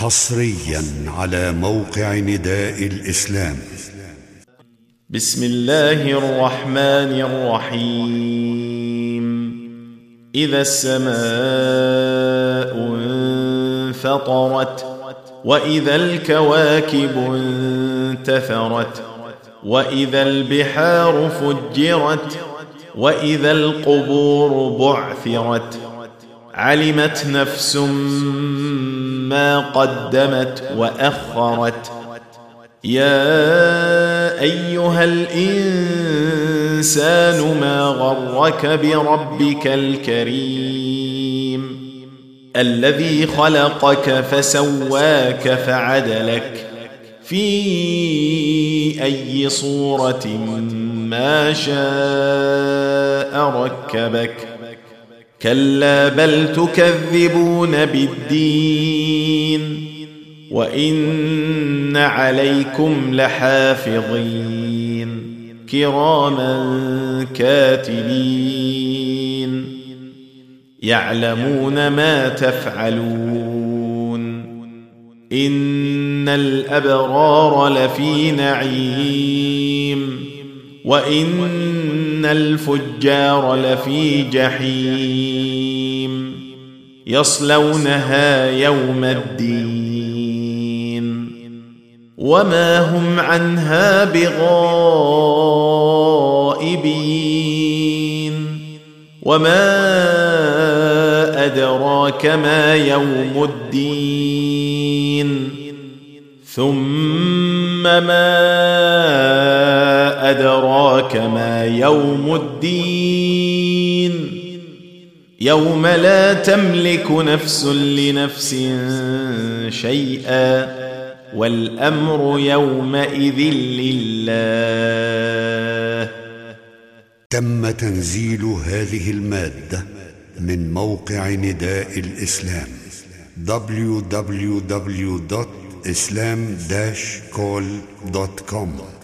حصريا على موقع نداء الإسلام. بسم الله الرحمن الرحيم. إذا السماء انفطرت وإذا الكواكب انتثرت وإذا البحار فجرت وإذا القبور بعثرت علمت نفس ما قدمت وأخرت. يا أيها الإنسان ما غرك بربك الكريم؟ الذي خلقك فسواك فعدلك. في أي صورة ما شاء ركبك؟ كلا بل تكذبون بالدين وإن عليكم لحافظين كراما كاتبين يعلمون ما تفعلون إن الأبرار لفي نعيم وان الفجار لفي جحيم يصلونها يوم الدين وما هم عنها بغائبين وما ادراك ما يوم الدين ثم ما أدراك ما يوم الدين. يوم لا تملك نفس لنفس شيئا والأمر يومئذ لله. تم تنزيل هذه المادة من موقع نداء الإسلام www.islam-call.com